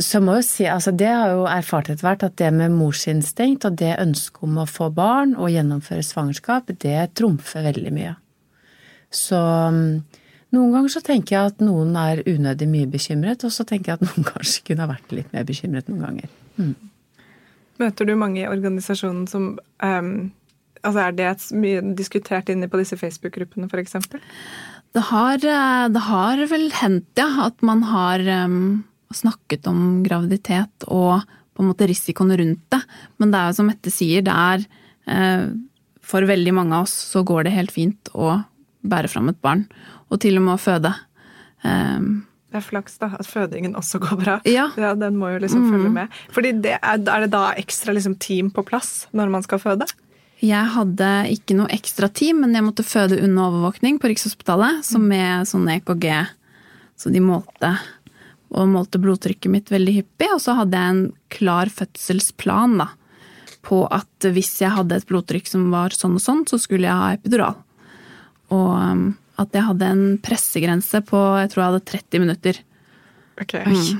så må jo si, altså det har jo erfart etter hvert, at det med morsinstinkt og det ønsket om å få barn og gjennomføre svangerskap, det trumfer veldig mye. Så noen ganger så tenker jeg at noen er unødig mye bekymret, og så tenker jeg at noen kanskje kunne ha vært litt mer bekymret noen ganger. Møter du mange i organisasjonen som um, altså Er det mye diskutert inne på disse Facebook-gruppene, f.eks.? Det har, eh, det har vel hendt, ja, at man har um, snakket om graviditet og på en måte risikoen rundt det. Men det er jo som Mette sier, det er uh, For veldig mange av oss så går det helt fint å bære fram et barn. Og til og med å føde. Um, Det er flaks da, at fødingen også går bra. Ja. ja Den må jo liksom følge med. Fordi det er, er det da ekstra liksom team på plass når man skal føde? Jeg hadde ikke noe ekstra team, men jeg måtte føde under overvåkning på Rikshospitalet, så med sånn EKG. Så de målte, og målte blodtrykket mitt veldig hyppig. Og så hadde jeg en klar fødselsplan da, på at hvis jeg hadde et blodtrykk som var sånn og sånn, så skulle jeg ha epidural. Og um, at jeg hadde en pressegrense på jeg tror jeg hadde 30 minutter. Ok.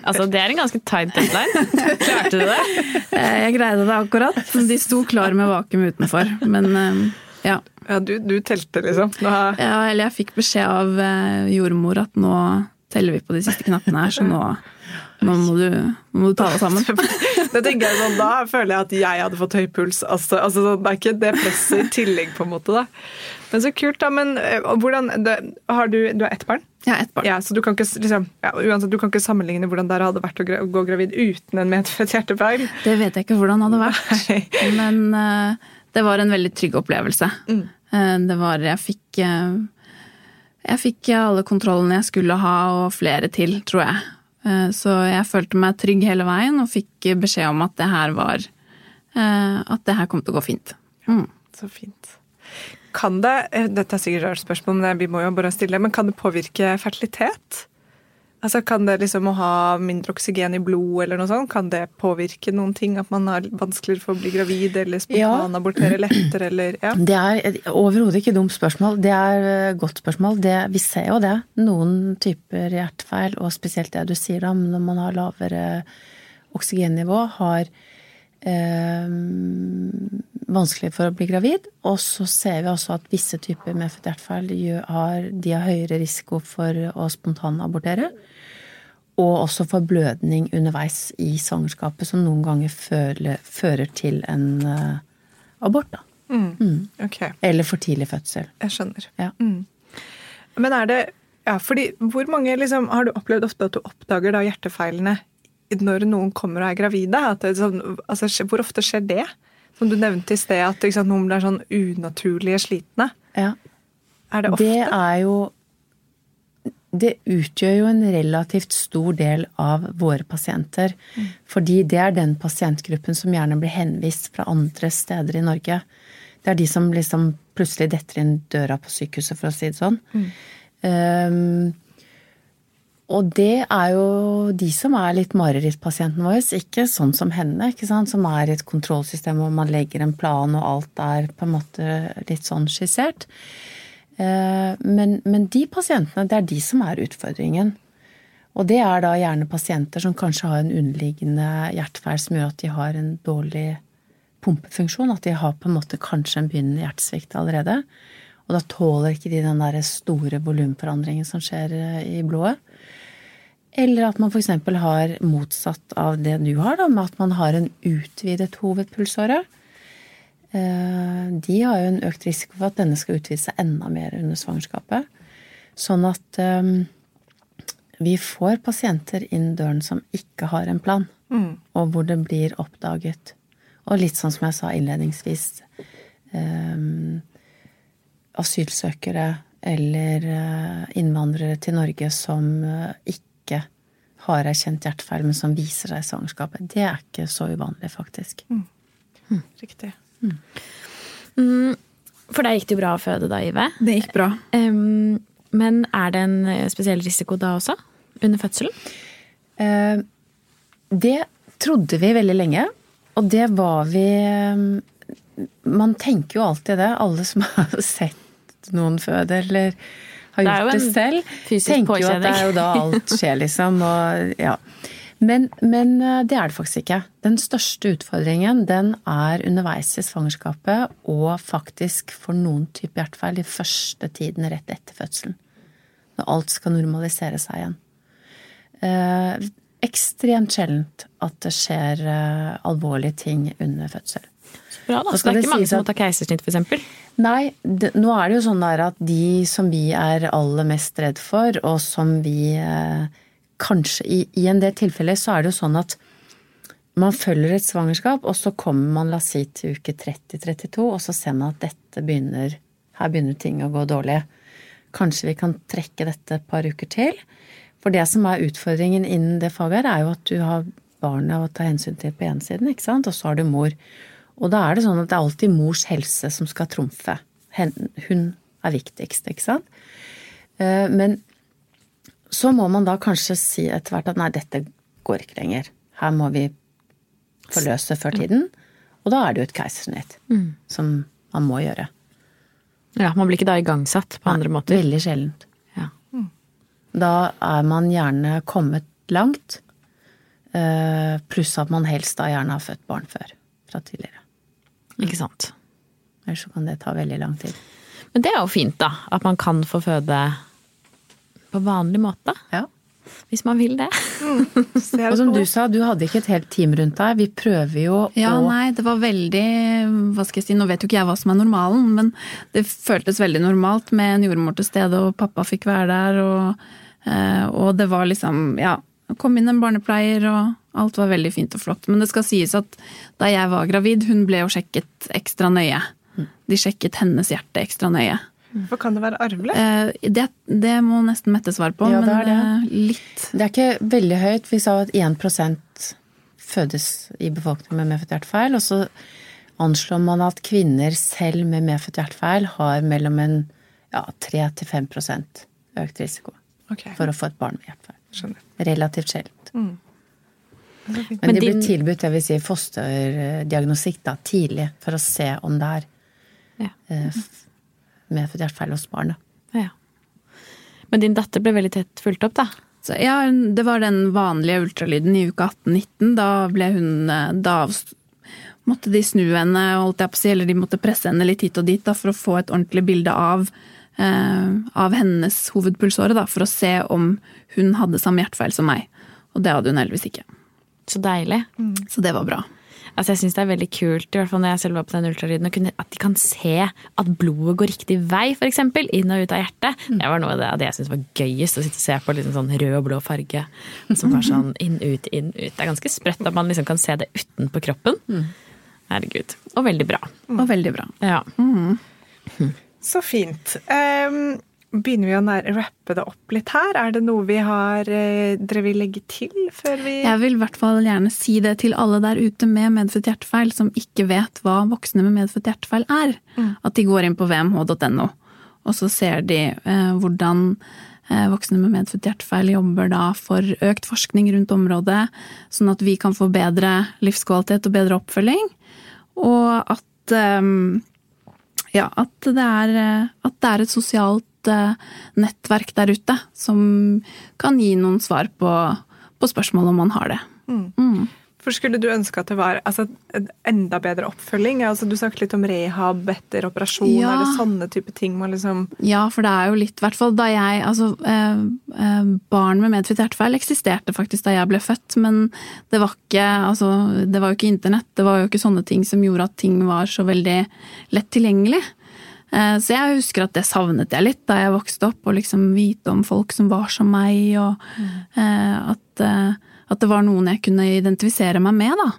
Altså, det er en ganske tight deadline. Klarte du det? Eh, Jeg greide det akkurat. De sto klar med vakuum utenfor. Men um, ja. Ja, du, du telte, liksom. Har, Ja, eller jeg fikk beskjed av eh, jordmor at nå teller vi på de siste knappene her, så nå, nå må, du, må du ta deg sammen. det tenker jeg sånn, Da føler jeg at jeg hadde fått høy puls. Altså, altså, sånn, det er ikke det presset i tillegg, på en måte. da. Men så kult, da. Men eh, hvordan, det, har du, du har ett barn? Ja, ett barn. Ja, så du kan ikke, liksom, ja, uansett, du kan ikke sammenligne hvordan det hadde vært å gra- gå gravid uten en medfødt hjertefeil. Det vet jeg ikke hvordan det hadde vært, men uh, det var en veldig trygg opplevelse. Mm. Uh, det var Jeg fikk uh, Jeg fikk alle kontrollene jeg skulle ha, og flere til, tror jeg. Så jeg følte meg trygg hele veien, og fikk beskjed om at det her var At det her kom til å gå fint. Mm. Så fint. Kan det, eh, dette er sikkert et rart spørsmål, men vi må jo bare stille, men kan det påvirke fertilitet? Altså Kan det liksom å ha mindre oksygen i blod eller noe sånt, kan det påvirke noen ting? At man har vanskeligere for å bli gravid eller spontanabortere lettere eller ja. Det er overhodet ikke dumt spørsmål. Det er et godt spørsmål. Det, vi ser jo det. Noen typer hjertefeil, og spesielt det du sier om når man har lavere oksygennivå, har eh, vanskelig for å bli gravid. Og så ser vi også at visse typer medfødt hjertefeil har, de har høyere risiko for å spontanabortere. Og også for blødning underveis i svangerskapet, som noen ganger fører, fører til en uh, abort. da. Mm. Mm. Okay. Eller for tidlig fødsel. Jeg skjønner. Ja. Mm. Men er det ja, fordi hvor mange liksom, Har du opplevd ofte at du oppdager da hjertefeilene når noen kommer og er gravide? Det, sånn, altså, hvor ofte skjer det? Som du nevnte i sted, at sant, noen blir sånn unaturlige slitne. Ja. Er det ofte? Det er jo det utgjør jo en relativt stor del av våre pasienter. Mm. Fordi det er den pasientgruppen som gjerne blir henvist fra andre steder i Norge. Det er de som liksom plutselig detter inn døra på sykehuset, for å si det sånn. Mm. Um, og det er jo de som er litt marerittpasienten vår, ikke sånn som henne, ikke sant? som er i et kontrollsystem hvor man legger en plan og alt er på en måte litt sånn skissert. Eh, men, men, de pasientene, det er de som er utfordringen. Og det er da gjerne pasienter som kanskje har en underliggende hjertefeil som gjør at de har en dårlig pumpefunksjon. At de har på en måte kanskje en begynnende hjertesvikt allerede. Og da tåler ikke de den der store volumforandringen som skjer eh, i blodet. Eller at man f.eks. har motsatt av det du har, da, med at man har en utvidet hovedpulsåre. Eh, de har jo en økt risiko for at denne skal utvide seg enda mer under svangerskapet. Sånn at um, vi får pasienter inn døren som ikke har en plan, mm. og hvor det blir oppdaget. Og litt sånn som jeg sa innledningsvis um, Asylsøkere eller innvandrere til Norge som ikke har erkjent hjertefeil, men som viser seg i svangerskapet. Det er ikke så uvanlig, faktisk. Mm. Mm. Riktig. Mm. For deg gikk det jo bra å føde da, Ive. Det gikk bra. Um, men er det en spesiell risiko da også? Under fødselen? Uh, det trodde vi veldig lenge. Og det var vi Man tenker jo alltid det. Alle som har sett noen føde eller har gjort det, det selv, tenker jo at det er jo da alt skjer, liksom. Og, ja. Men, men, eh, det er det faktisk ikke. Den største utfordringen den er underveis i svangerskapet og faktisk for noen type hjertefeil i første tiden rett etter fødselen. Når alt skal normalisere seg igjen. Eh, ekstremt sjeldent at det skjer eh, alvorlige ting under fødsel. Bra, da. Så det er ikke mange som må ta keisersnitt, f.eks.? Nei, det, nå er det jo sånn der at de som vi er aller mest redd for, og som vi eh, kanskje i, i, en del tilfeller så er det jo sånn at man følger et svangerskap, og så kommer man la oss si til uke 30-32, og så ser man at dette begynner Her begynner ting å gå dårlig. Kanskje vi kan trekke dette et par uker til. For det som er utfordringen innen det faget her, er jo at du har barnet å ta hensyn til på ene siden, ikke sant, og så har du mor. Og da er det sånn at det er alltid mors helse som skal trumfe. Hun er viktigst, ikke sant. Eh, men så må man da kanskje si etter hvert at nei, dette går ikke lenger. Her må vi forløse før tiden. Og da er det jo et keisersnitt mm. som man må gjøre. Ja, Man blir ikke da igangsatt på nei, andre måter? Veldig sjeldent. Ja. Mm. Da er man gjerne kommet langt, eh, pluss at man helst da gjerne har født barn før. Fra tidligere. Ikke sant. Ellers så kan det ta veldig lang tid. Men det er jo fint, da. At man kan få føde på vanlig måte. Ja. Hvis man vil det. Mm. og som du sa, du hadde ikke et helt team rundt deg. Vi prøver jo ja, å Ja, nei, det var veldig Hva skal jeg si, nå vet jo ikke jeg hva som er normalen, men det føltes veldig normalt med en jordmor til stede, og pappa fikk være der, og, eh, og det var liksom Ja, kom inn en barnepleier, og alt var veldig fint og flott. Men det skal sies at da jeg var gravid, hun ble jo sjekket ekstra nøye. De sjekket hennes hjerte ekstra nøye. For kan det være arvelig? Eh, det, det må nesten Mette svare på, ja, men det er det. Eh, litt. Det er ikke veldig høyt. Vi sa at 1% fødes i befolkningen med medfødt hjertefeil. Og så anslår man at kvinner selv med medfødt hjertefeil har mellom en ja, 3-5% økt risiko okay. for å få et barn med hjertefeil. Skjønner. Relativt sjeldent. Mm. Det. Men, Men de blir tilbudt jeg vil si, fosterdiagnostikk da, tidlig, for å se om det er Ja. eh, medfødt hjertefeil hos barnet. Ja. Men din datter ble veldig tett fulgt opp, da? Så ja, det var den vanlige ultralyden i uke 18-19. Da ble hun eh, Da måtte de snu henne, holdt jeg på å si, eller de måtte presse henne litt hit og dit da, for å få et ordentlig bilde av, av hennes hovedpulsåre, da, for å se om hun hadde samme hjertefeil som meg. Og det hadde hun heldigvis ikke. Så deilig. Så det var bra. Altså jeg syns det er veldig kult, i hvert fall når jeg selv var på den ultralyden, at de kan se at blodet går riktig vei, f.eks. Inn og ut av hjertet. Det var noe av det, det jeg syntes var gøyest, å sitte og se på liksom sånn rød og blå farge. Som var sånn inn, ut, inn, ut. Det er ganske sprøtt at man liksom kan se det utenpå kroppen. Herregud. Og veldig bra. Og veldig bra. Ja. Så fint. Um, begynner vi å nær- rappe det opp litt her? Er det noe vi har eh, dere vil legge til før vi Jeg vil i hvert fall gjerne si det til alle der ute med medfødt hjertefeil som ikke vet hva voksne med medfødt hjertefeil er. At de går inn på vmh.no, og så ser de eh, hvordan eh, voksne med medfødt hjertefeil jobber da for økt forskning rundt området, sånn at vi kan få bedre livskvalitet og bedre oppfølging. Og at eh, ja, at det er, eh, at det er et sosialt eh, nettverk der ute som kan gi noen svar på, på spørsmål om man har det. For skulle du ønske at det var altså, en enda bedre oppfølging? Altså, du snakket litt om rehab etter operasjon. Ja. eller sånne type ting man liksom Ja, for det er jo litt, i hvert fall da jeg Altså, eh, eh, barn med medfødt hjertefeil eksisterte faktisk da jeg ble født, men det var ikke Altså, det var jo ikke internett, det var jo ikke sånne ting som gjorde at ting var så veldig lett tilgjengelig. Eh, Så jeg husker at det savnet jeg litt da jeg vokste opp, og liksom vite om folk som var som meg, og eh, at, eh, at det var noen jeg kunne identifisere meg med, da.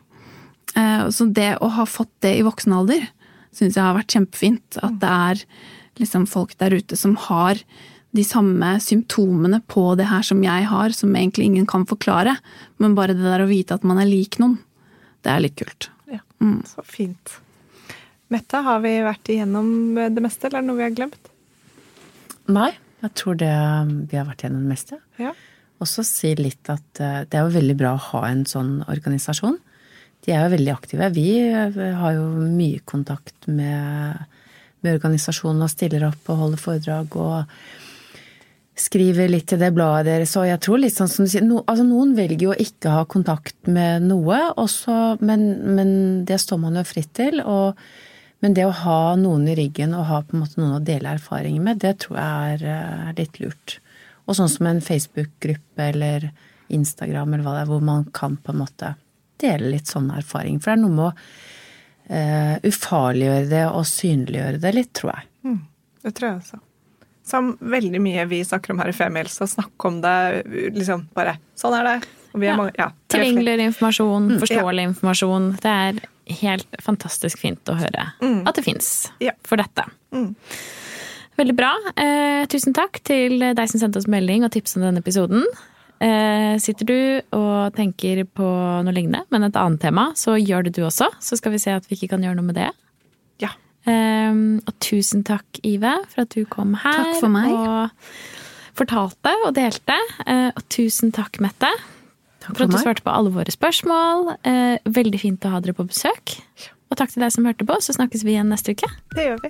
Eh, Så det å ha fått det i voksen alder, syns jeg har vært kjempefint. At det er liksom folk der ute som har de samme symptomene på det her som jeg har, som egentlig ingen kan forklare. Men bare det der å vite at man er lik noen, det er litt kult. Ja, så fint. Mette, har vi vært igjennom det meste, eller er det noe vi har glemt? Nei, jeg tror det vi har vært igjennom det meste. Ja. Også si litt at eh, det er jo veldig bra å ha en sånn organisasjon. De er jo veldig aktive. Vi eh, har jo mye kontakt med, med organisasjonen og stiller opp og holder foredrag og skriver litt til det bladet deres. Og jeg tror litt sånn som du sier, no, altså noen velger jo å ikke ha kontakt med noe, også, men, men det står man jo fritt til. og men det å ha noen i ryggen og ha på en måte noen å dele erfaringer med, det tror jeg er, eh, er litt lurt. Og sånn som en Facebook-gruppe eller Instagram eller hva det er, hvor man kan på en måte dele litt sånne erfaringer. For det er noe med å uh, ufarliggjøre det og synliggjøre det litt, tror jeg. Mm, det tror jeg også. Som veldig mye vi snakker om her i Femihelse, å snakke om det liksom bare Sånn er det. Og vi er Ja. mange, ja, Tilgjengelig informasjon, forståelig Mm, forståelig informasjon. Det er helt fantastisk fint å høre at det fins Ja. for dette. Mm. Veldig bra. Eh, tusen takk til deg som sendte oss melding og tips om denne episoden. Eh, sitter du og tenker på noe lignende, men et annet tema, så gjør det du også. Så skal vi se at vi ikke kan gjøre noe med det. Ja. Eh, og tusen takk, Ive, for at du kom her Takk for meg. og fortalte og delte. Eh, og tusen takk, Mette. Takk For at du svarte på alle våre spørsmål. Eh, veldig fint å ha dere på besøk. Og takk til deg som hørte på, så snakkes vi igjen neste uke. Det gjør vi.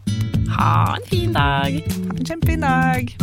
Ha en fin dag! Ha en kjempefin dag!